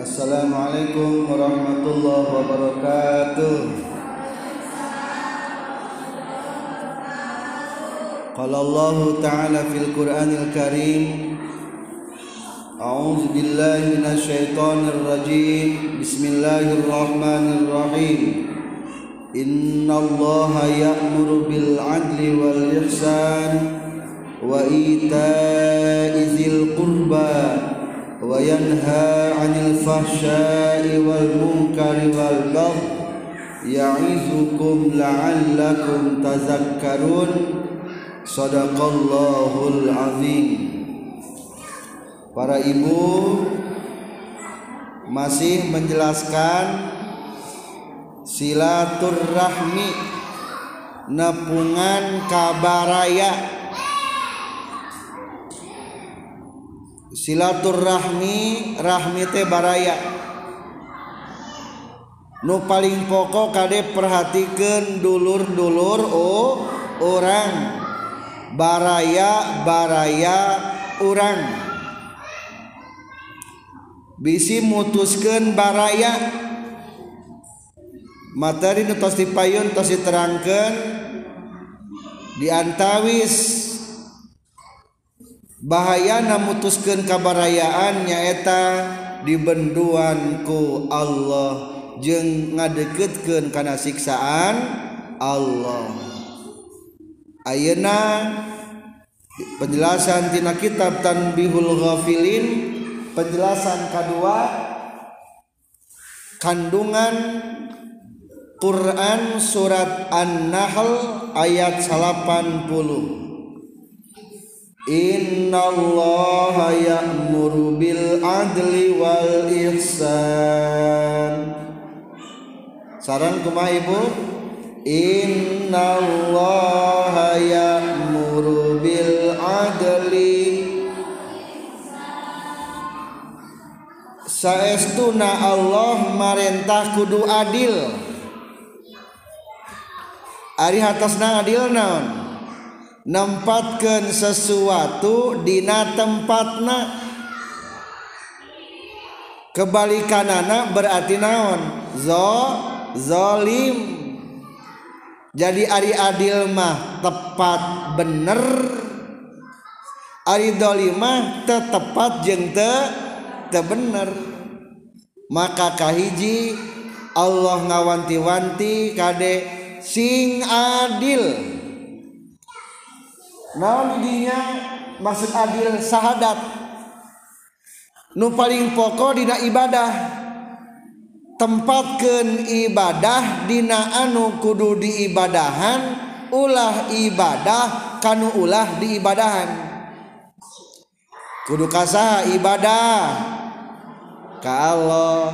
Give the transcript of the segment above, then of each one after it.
Assalamualaikum warahmatullahi wabarakatuh. قال الله تعالى في القرآن الكريم أعوذ بالله من الشيطان الرجيم بسم الله الرحمن الرحيم إن الله يأمر بالعدل والإحسان وإيتاء ذي القربان وينهى عن الفحشاء والمنكر والبغي يعظكم لعلكم تذكرون صدق الله العظيم Para ibu masih menjelaskan silaturahmi nepungan kabaraya silaturrahmi rahmite baraya. Nu paling pokok kade perhatikan dulur-dulur oh orang baraya baraya orang bisi mutuskan baraya. Materi nu tos dipayun tos diterangkan diantawis. bahaya namutuskan kabarayaan nyaeta dibenduanku Allah jeng ngadeketkan karena siksaan Allah. Ayeuna penjelasan tina kitab Tanbihul Ghafilin penjelasan kedua kandungan Quran surat An-Nahl ayat 80 Innallaha ya'muru bil adli wal ihsan. Sarang kumaha Ibu? Innallaha ya'muru bil adli. Saestuna Allah marentah kudu adil. Ari hatasna adil naon? nempatkan sesuatu dina tempatna. Kebalikanana berarti naon? Zo zolim. Jadi ari adil mah tepat bener. Ari dolimah tetepat jeng te te bener. Maka kahiji Allah ngawanti-wanti kade sing adil. naon didinya maksud adil sahadat. Nu paling pokok dina ibadah. Tempatkan ibadah dina anu kudu diibadahan ulah ibadah kanu ulah diibadahan. Kudu kasaha ibadah? Ka Allah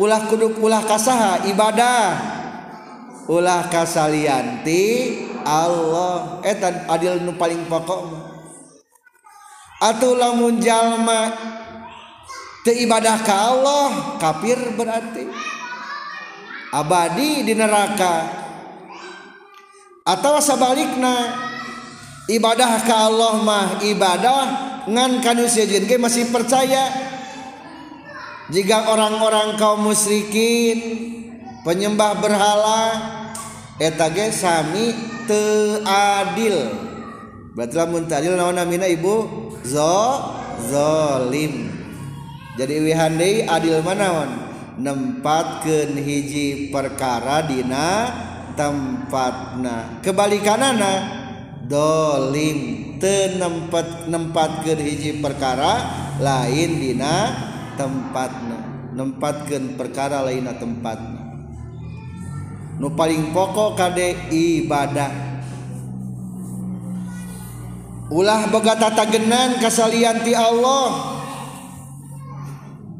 ulah kudu ulah kasaha ibadah? Ulah kasalianti? Allah. Etan adil nu paling pokok atau lamun jalma ibadah ka Allah kafir berarti. Abadi di neraka. Atau sebaliknya ibadah ka Allah mah ibadah ngan kanu sejeun ge masih percaya. Jika orang-orang kaum musyrikin penyembah berhala etage sami teadil berarti lamun teadil naon namina ibu? Zo zolim. Jadi wihan deui adil manaon nempatkeun hiji perkara dina tempatna. Kebalikanana dolim. Tenempat nempatkeun hiji perkara lain dina tempatna. Nempatkeun perkara lain tempatna. nu paling pokok kade ibadah. Ulah boga tatagenan kasalian ti Allah.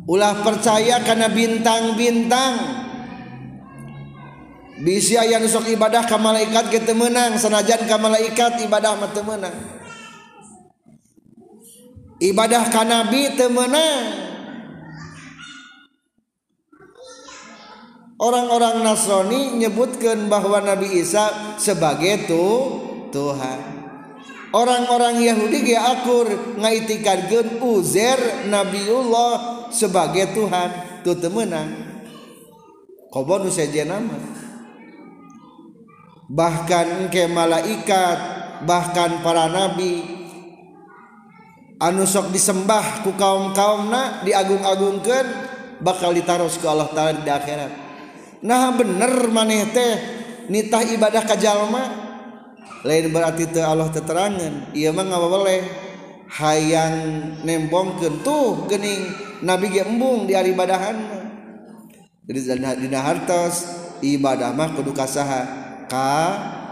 Ulah percaya karena bintang-bintang. Bisi aya nusok ibadah ke malaikat kita menang senajan ke malaikat ibadah mah menang ibadah ka nabi temenang orang-orang Nasrani menyebutkan bahwa Nabi Isa sebagai tuh Tuhan. Orang-orang Yahudi ge akur ngaitikadkeun Uzair Nabiullah sebagai Tuhan. Tuh temenang kobo nu nama. Bahkan ke malaikat bahkan para nabi anu sok disembah ku kaum-kaumna diagung-agungkeun bakal ditaruh ke Allah taala di akhirat. nah bener maneh teh nitah ibadah kajjallma lain berarti teu Allah teterangan ieu mah nggak boleh. Hayang nembongkeun tuh gening nabi ge embung di hari ibadahan jadi dina hartos ibadah mah kudu kasaha ka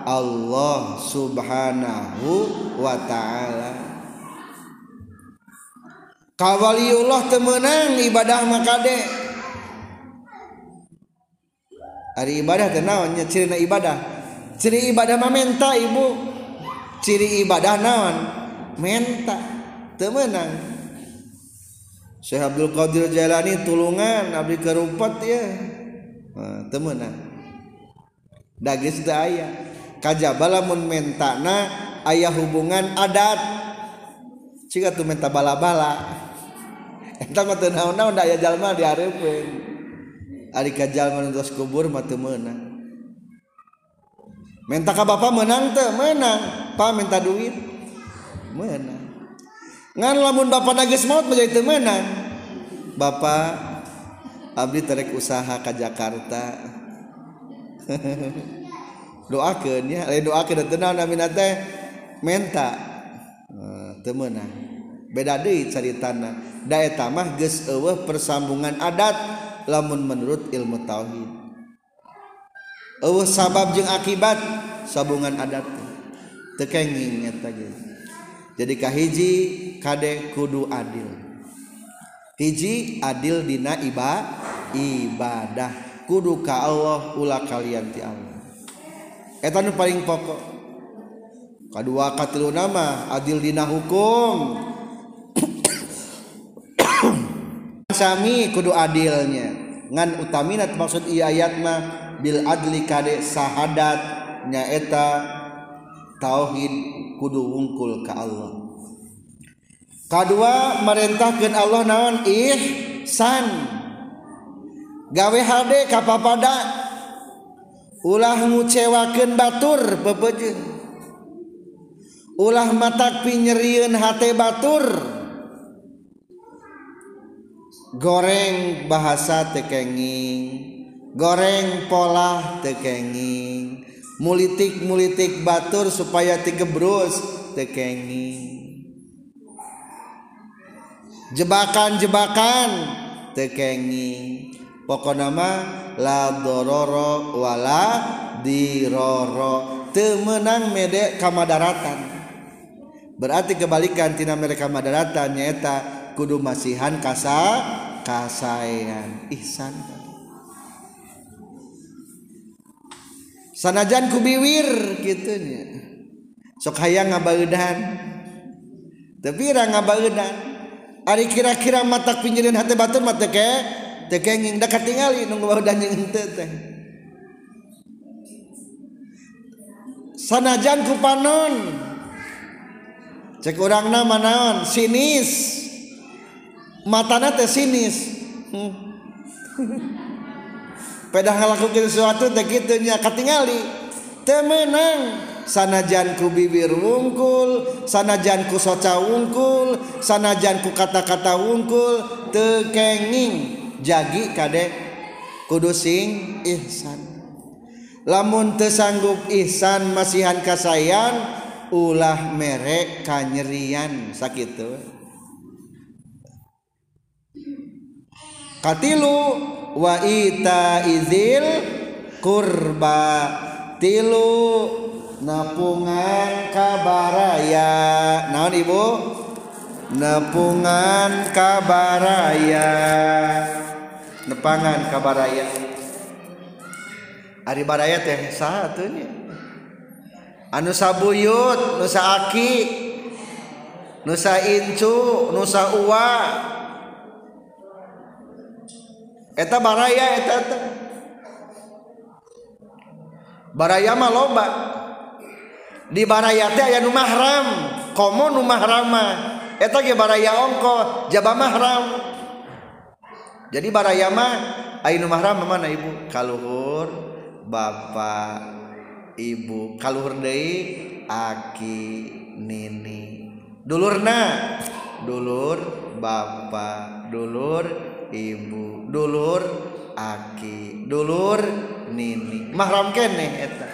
Allah subhanahu wa ta'ala. Kawaliullah temenang ibadah makade hari ibadah tenawannya ciri ibadah. Ciri ibadah mah menta ibu. Ciri ibadah nawan menta. Temenang Syekh Abdul Qadir Jalani tulungan abdi kerupat ya nah, temenang dagis teu aya. Kajaba lamun mentana ayah hubungan adat. Jika tuh menta bala-bala. Eta mah teu naon-naon da aya jalma dihareupeun Ari kajal manuntos kubur mah teu meunang. Minta ka bapa menang teu? Menang. Pa minta duit? Menang. Ngan lamun bapa nagis maut menjadi teu menang. Bapa abdi terek usaha ka Jakarta. doakeun ya, lain doakeun eh, teu naon amina teh menta. Teu meunang. Beda deui caritana. Da eta mah geus eueuh persambungan adat lamun menurut ilmu tauhid. Eueuh sabab jeung akibat sabungan adat. Tekenging eta jadi kahiji kade kudu adil. Hiji adil dina iba ibadah. Kudu ka Allah ulah kalian ti Allah. Eta nu paling pokok. Kadua katilu nama adil dina hukum. sami kudu adilnya. Ngan utaminat maksud iya ayat mah bil adli kade sahadat nyaeta tauhid kudu wungkul ka Allah. Kadua merintahkan Allah naon? Ihsan. Gawe hade kapapada ulah ngucewakeun batur pepejeun ulah matak pinyerieun hate batur. Goreng bahasa tekenging. Goreng pola tekenging. Mulitik-mulitik Batur supaya tigebrus tekenging. Jebakan-jebakan tekenging. Pokok nama la dororo wala diroro. Temenang medek kamadaratan berarti kebalikan tina mereka madaratan nyata kudu masihan kasa kasayan ihsan sanajan kubiwir gitu nya. Sok hayang ngabaudan tapi ra ngabaudan ari kira-kira mata pinjirin hati batur mata ke tekenging da katingali nunggu ngabaeudan jeung henteu teh. Sanajan ku panon. Cek urangna manaon sinis. matana teh sinis. Hmm. pedah ngelakukan sesuatu teh gitu nya katingali. Teu meunang sanajan ku bibir wungkul sanajan ku soca wungkul sanajan ku kata-kata wungkul teu kenging. Jagi kadek kudu sing ihsan. Lamun teu sanggup ihsan masihan kasayan ulah merek kanyerian. Sakitu. katilu wa ita izil kurba. Tilu napungan kabaraya. Naon ibu? Nepungan kabaraya. Nepangan kabaraya. Ari baraya teh satunya anu sabuyut nusa aki nusa incu nusa uwa. eta baraya eta eta. Baraya mah loba. Di baraya teh aya nu mahram. Komo nu mahram mah. Eta ge baraya ongko jaba mahram. Jadi baraya mah aya nu mahram mana ibu? Kaluhur bapak ibu. Kaluhur deui aki nini. Dulurna? Dulur bapak dulur ibu dulur aki dulur nini. Mahram kene eta.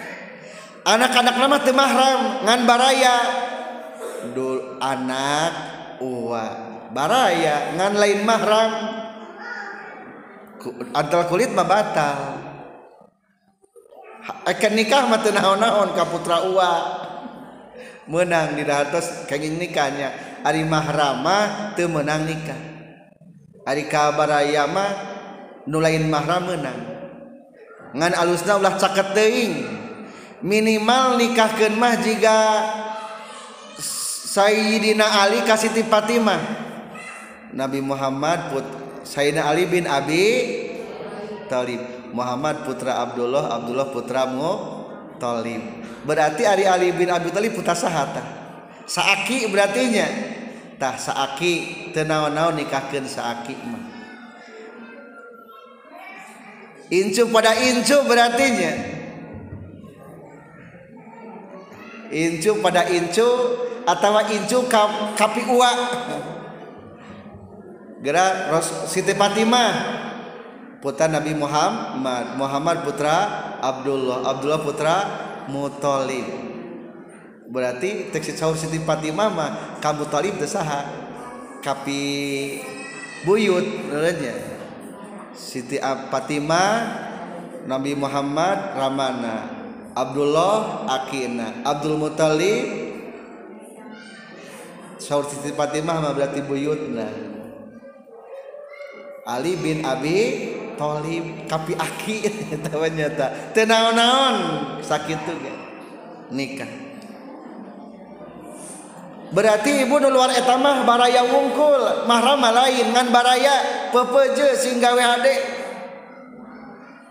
Anak-anak nama teu mahram ngan baraya. Dul anak uwa baraya ngan lain mahram. Antara kulit mah batal. Akan nikah mah teu naon-naon ka putra uwa. Menang di atas kenging nikahnya. Ari mahram mah menang nikah Ari kabarayama nu lain mahram menang. Ngan alusna ulah caket teuing. Minimal nikahkeun mah jiga Sayyidina Ali ka Siti Fatimah. Nabi Muhammad put Sayyidina Ali bin Abi Thalib. Muhammad putra Abdullah, Abdullah putra Mu Thalib. Berarti Ari Ali bin Abi Thalib putra sahata. Saaki berartinya tah saaki tenaon-naon nikahkeun saaki mah. Incu pada incu berarti nya. Incu pada incu atau incu ka, kapi ua gerak Ros Siti Fatimah. Putra Nabi Muhammad Muhammad putra Abdullah Abdullah putra Muthalib. berarti teksi sahur Siti Fatimah mah kamu talib desaha kapi buyut nanya Siti Fatimah Nabi Muhammad Ramana Abdullah Akina. Abdul Muthalib sahur Siti Fatimah mah berarti buyutna. Ali bin Abi Thalib kapi aki eta nyata. Teu naon-naon sakitu nikah. berarti ibu nu luar etamah baraya wungkul mahrama lain ngan baraya pepeje sehingga WHD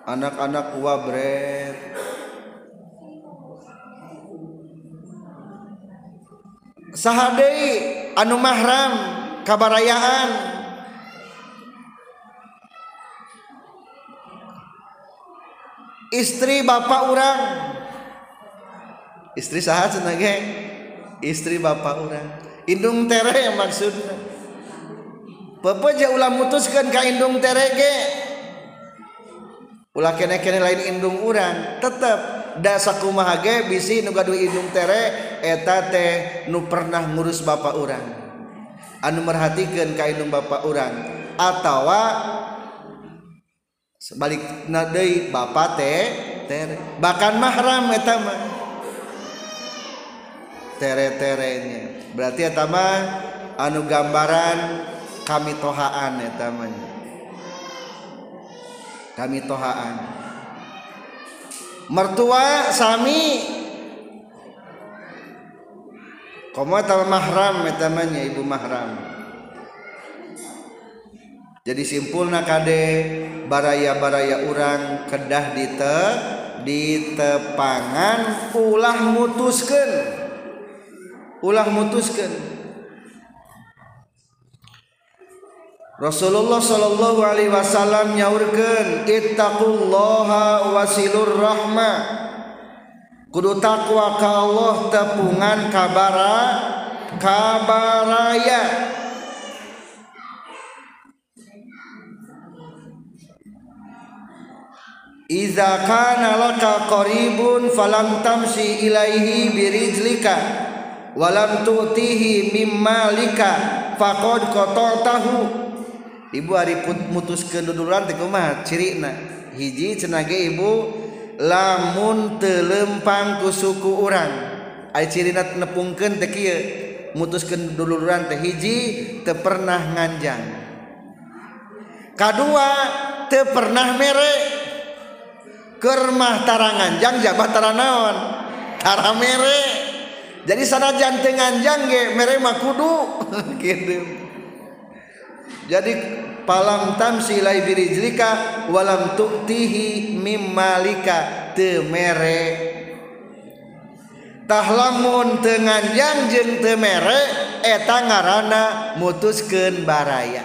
anak-anak wabret sahadei anu mahram kabarayaan. Istri bapak orang istri sahat senang geng? istri bapak orang. Indung tere yang maksudnya. Bapak aja ulah mutuskan ke indung terege ulah kene-kene lain indung urang tetap dasa kumaha ge bisi nu gaduh indung tere eta teh nu pernah ngurus bapak urang anu merhatikeun ka indung bapak urang atawa sebalik deui bapak teh tere bahkan mahram eta mah. tere-terenya. Berarti etama anu gambaran kami tohaan mah. Kami tohaan. Mertua sami komo komatal mahram etamanya ibu mahram. Jadi simpulna kade baraya-baraya urang kedah dite di tepangan ulah mutuskan ulah mutuskan. Rasulullah sallallahu alaihi wasallam nyaurkeun ittaqullaha wasilur rahma. Kudu takwa ka Allah tepungan kabara kabaraya. Iza kana laka qaribun falam tamsi ilaihi birijlika walam tu'tihi mimmalika faqad qatatahu ibu ari mutuskeun duduran teh kumaha? Cirina. Hiji cenah ibu lamun teu lempang ku suku urang. Ai cirina nepungkeun teh kieu. Mutuskeun duluran teh hiji teu pernah nganjang. Kadua teu pernah mere. Keur mah tarangan jang jabat taranaon tara mere. jadi sana jantengan jangge merema kudu. Gitu jadi palam tamsi lai birijlika walam tuktihi mimmalika temere tahlamun tengan te temere eta ngarana mutuskeun baraya.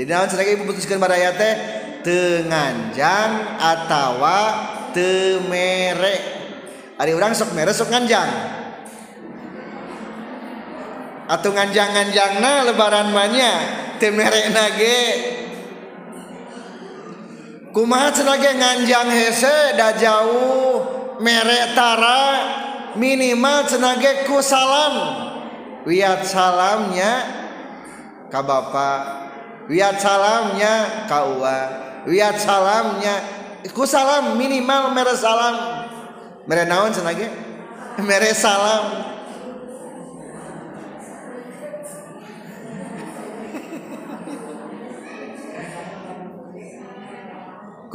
Jadi naon sedaya mutuskeun baraya teh? Tenganjang atawa temere Ari orang sok mere sok nganjang atau nganjangan-jangan lebaran manya temerek nage kumaha senage nganjang hese da jauh merek tara minimal senage ku salam. Wiat salamnya ka bapa wiat salamnya ka uwa wiat salamnya ku salam minimal mere salam. Mere naon senage mere salam.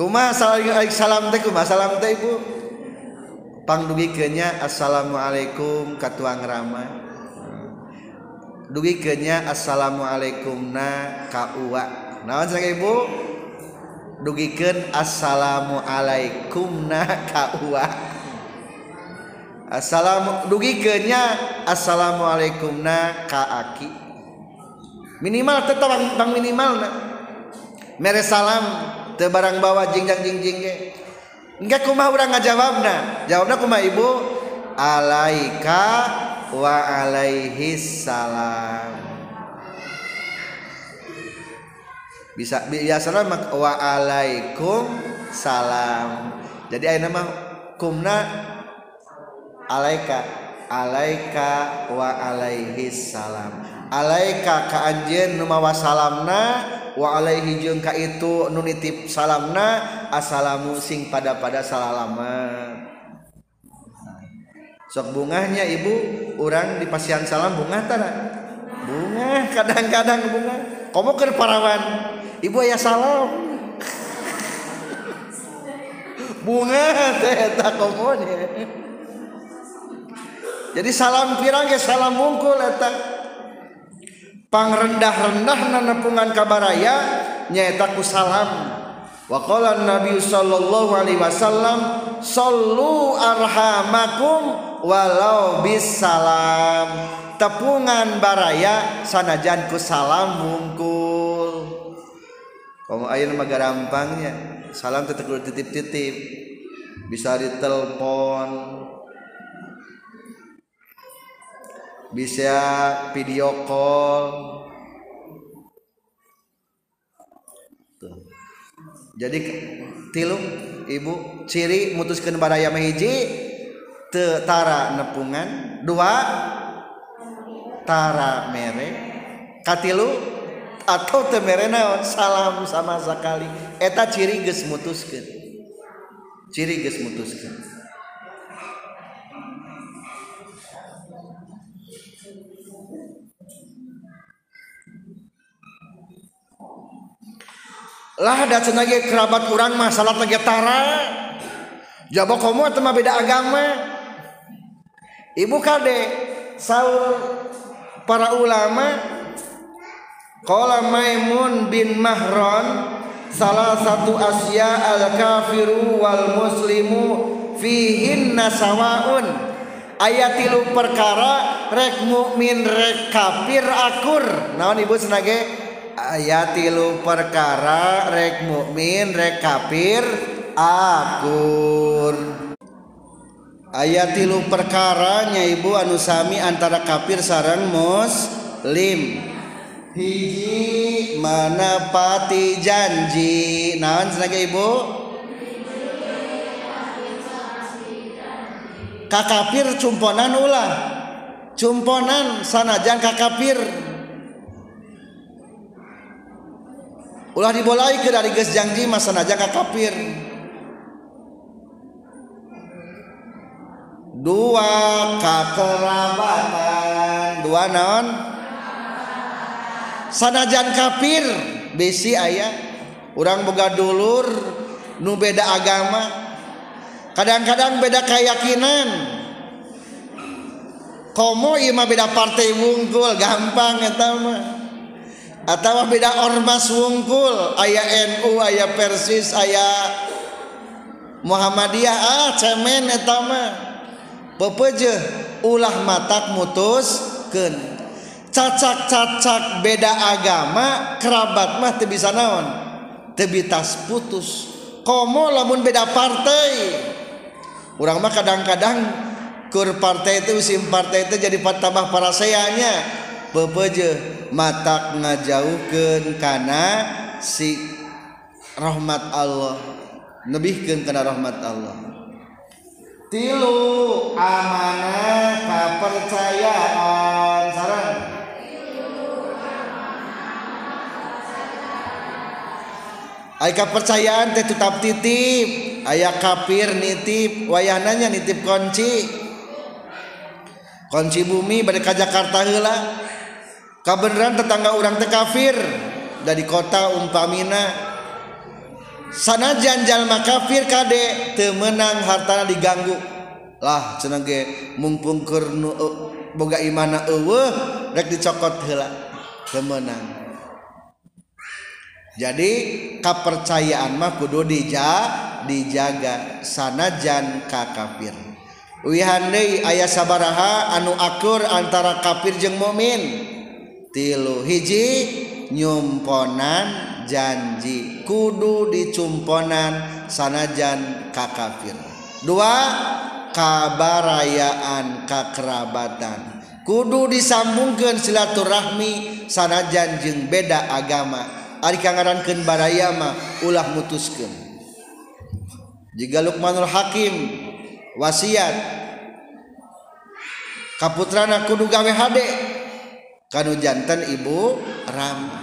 kuma eh, salam teh kuma salam teh ibu. Pang dugi kenya assalamualaikum katuang rama dugi kenya assalamualaikum na kaua. Naon saya ibu? Dugikan assalamualaikum na kaua. Assalamu dugi kenya assalamualaikum na kaaki. Minimal tetap bang, bang minimal na. Mere salam. Barang bawa jingjang jingjing ge. Enggak kumah urang ngajawabna. Jawabna kumah ibu? Alaika wa alaihi salam. Bisa biasa mak wa alaikum salam. Jadi ayeuna mah kumna alaika. Alaika wa alaihi salam. Alaika ka anjeun nu mawa salamna waalaihi jeung ka itu nu nitip salamna assalamu sing pada pada salaman sok bungahnya ibu. Orang di pasian salam bunga tara bunga kadang-kadang bunga komo keur parawan? Ibu aya salam. Bunga teh eta komo jadi salam pirang ge salam mungkul eta. pangrendah-rendah nanapungan kabaraya nyaeta ku salam. Waqala nabi sallallahu alaihi wasallam sallu arhamakum walau bisalam tepungan baraya sanajan ku salam mungkul. Kamu ayeuna mah garampangnya salam tetep titip-titip. Bisa ditelepon. bisa video call. Tuh. jadi tilu ibu ciri mutuskan baraya hiji tara nepungan. Dua tara mere. Katilu atau temere naon? Salam sama sekali. Eta ciri geus mutuskeun. Ciri geus mutuskeun. lah ada cenage kerabat kurang masalah tara. Jabo komo tema beda agama. Ibu kade saul para ulama qala maimun bin mahron salah satu asya al kafiru wal muslimu fihin nasawaun ayat tilu perkara rek mukmin rek kafir akur. Naon ibu senage? ayat tilu perkara rek mukmin rek kafir akur. Ayat tilu perkaranya ibu anusami antara kafir sarang muslim. Hiji menepati janji. Naon sebagai ibu? Kakafir cumponan ulah. Cumponan sanajan kakafir. ulah dibolai ke dari geus janji masa naja ka kafir dua kakerabatan dua naon? Sanajan kafir besi ayah orang boga dulur nu beda agama. Kadang-kadang beda keyakinan komo ima beda partai wungkul gampang eta mah. atau beda ormas wungkul. Ayah NU ayah Persis ayah Muhammadiyah. Ah cemen etama pepeje ulah matak mutuskeun. Cacak-cacak beda agama kerabat mah teu bisa naon? Teu bitas putus. Komo lamun beda partai. Urang mah kadang-kadang kur partai itu sim partai itu jadi tambah paraseanya pepeje matak ngajauhkeun kana si rahmat Allah nebihkeun kana rahmat Allah. Tilu amanah kepercayaan sarang Ay kepercayaan teh tetap titip ayah kafir nitip wayananya nitip kunci. Kunci bumi balik ke Jakarta heula. kabenaran tetangga orang teh kafir. Dari kota umpamina. Sana janjal makafir kade temenang hartana diganggu. Lah cenah ge mumpung keur e, boga imana eueuh rek dicokot heula temenang jadi kepercayaan mah kudu dija, dijaga sanajan ka kafir. Wihandai ayah sabaraha anu akur antara kafir jeung mukmin tilu hiji nyumponan janji kudu dicumponan sanajan kakafir. Dua kabarayaan kakerabatan. Kudu disambungkan silaturahmi sanajan jeung beda agama. Ari kangarankeun baraya mah ulah mutuskeun. Jika Lukmanul Hakim wasiat. Kaputrana kudu gawe hade. Kanu jantan Ibu Ramku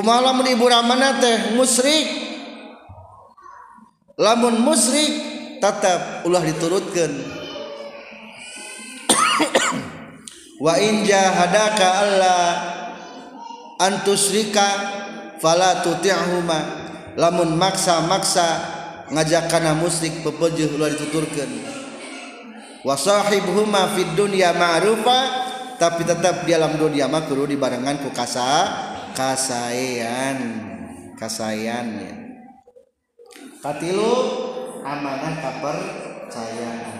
malam Ibu Ramana teh? Musyrik. Lamun musyrik tetap ulah diturutkan wainja hadaka Allah antusrika fala tuti'huma. Lamun maksa-maksa ngajak kana musyrik pepejuh ulah dituturkeun. Wa sahibhuma fid dunya ma'rufa tapi tetap di alam dunia mah kudu dibarengan ku kasa kasayan kasayan ya. Katilu amanah kapercayaan.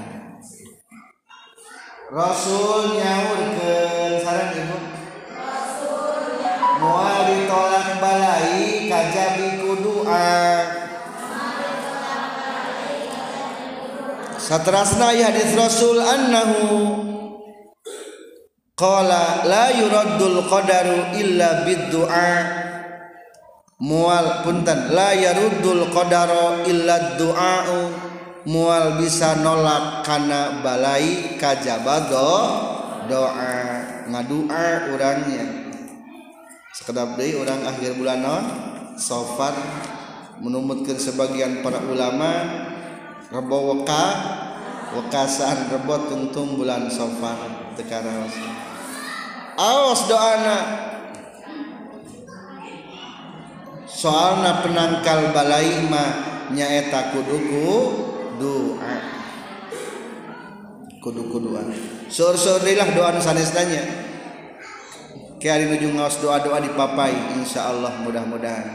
Rasul nyaurkeun sareng ibu. Moal ditolak balai kajabi kudu'a satrasna ya hadis Rasul annahu qala la yuraddul qadaru illa biddu'a. Mual punten. La yaruddul qadara illa du'a'u. Mual bisa nolak kana balai kajabado doa ngadua urangnya. Sekedap deui orang akhir bulan non sofar menumutkan sebagian para ulama rebo weka wekasan rebo tungtung bulan sofar tekara awas doana soalna penangkal balai ma nyaeta kuduku doa. Kudu doa. Sur-sur doa sanesnanya. Kiai nuju ngaos doa-doa di papai Allah mudah-mudahan.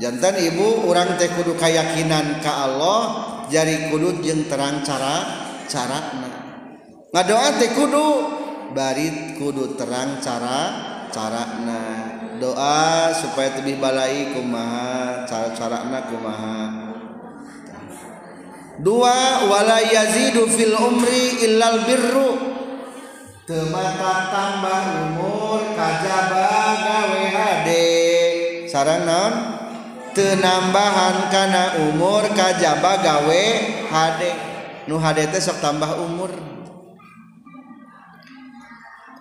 Jantan ibu orang teh kudu keyakinan ke Allah jari kudu jeung terang cara carana ngadoa teh kudu. Barit kudu terang cara carana. Doa supaya lebih balai kumaha cara carana kumaha. Dua wala yazidu fil umri illal birru. Temata tambah umur kajaba gawe hade. Sarang naon? Tenambahan kana umur kajaba gawe hade. Nu hade teh sok tambah umur.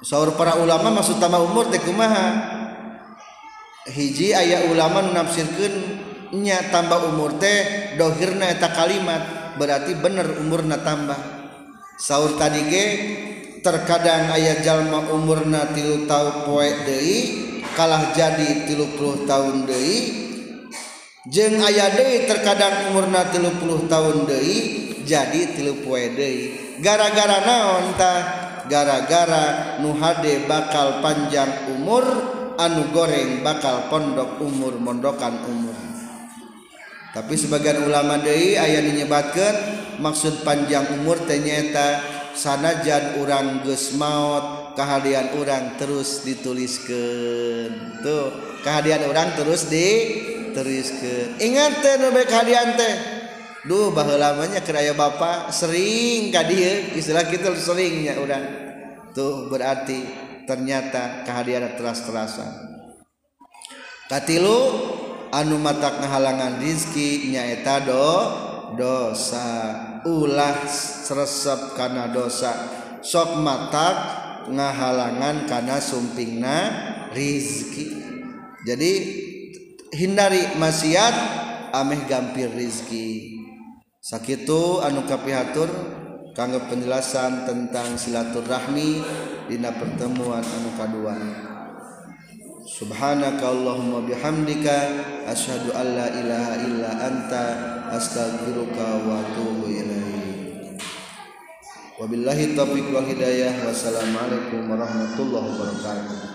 sahur para ulama maksud tama umur teh kumaha? Hiji ayah ulama nafsirkeun nya tambah umur teh dohirna eta kalimat berarti bener umurna tambah sahur tadi ge terkadang ayah jalma umurna tilu tahun poe deui kalah jadi tilu puluh tahun deui. Jeng ayah deui terkadang umurna tilu puluh tahun deui jadi tilu poe deui. Gara-gara naon tah? gara-gara nuhade bakal panjang umur anu goreng bakal pondok umur mondokan umur. Tapi sebagian ulama Dei ayah menyebatkan maksud panjang umur ternyata sanajan orang gus maut kehadian orang terus dituliskan tuh kehadian orang terus dituliskan ingat teh nubek kehadian teh? Duh bahlamanya keraya Bapak sering ka dia istilah kita seringnya udah. Tuh berarti ternyata kehadiran teras terasa katilu anu matak ngahalangan rizki nyaeta do dosa. Ulah resep karena dosa. Sok matak ngahalangan karena sumpingna rizki. Jadi hindari maksiat ameh gampir rizki. sakitu anu kapihatur kanggo penjelasan tentang silaturahmi dina pertemuan anu kadua Subhanaka Allahumma bihamdika asyhadu an la ilaha illa anta astaghfiruka wa atubu ilaik. Wabillahi taufiq wal hidayah. Wassalamualaikum warahmatullahi wabarakatuh.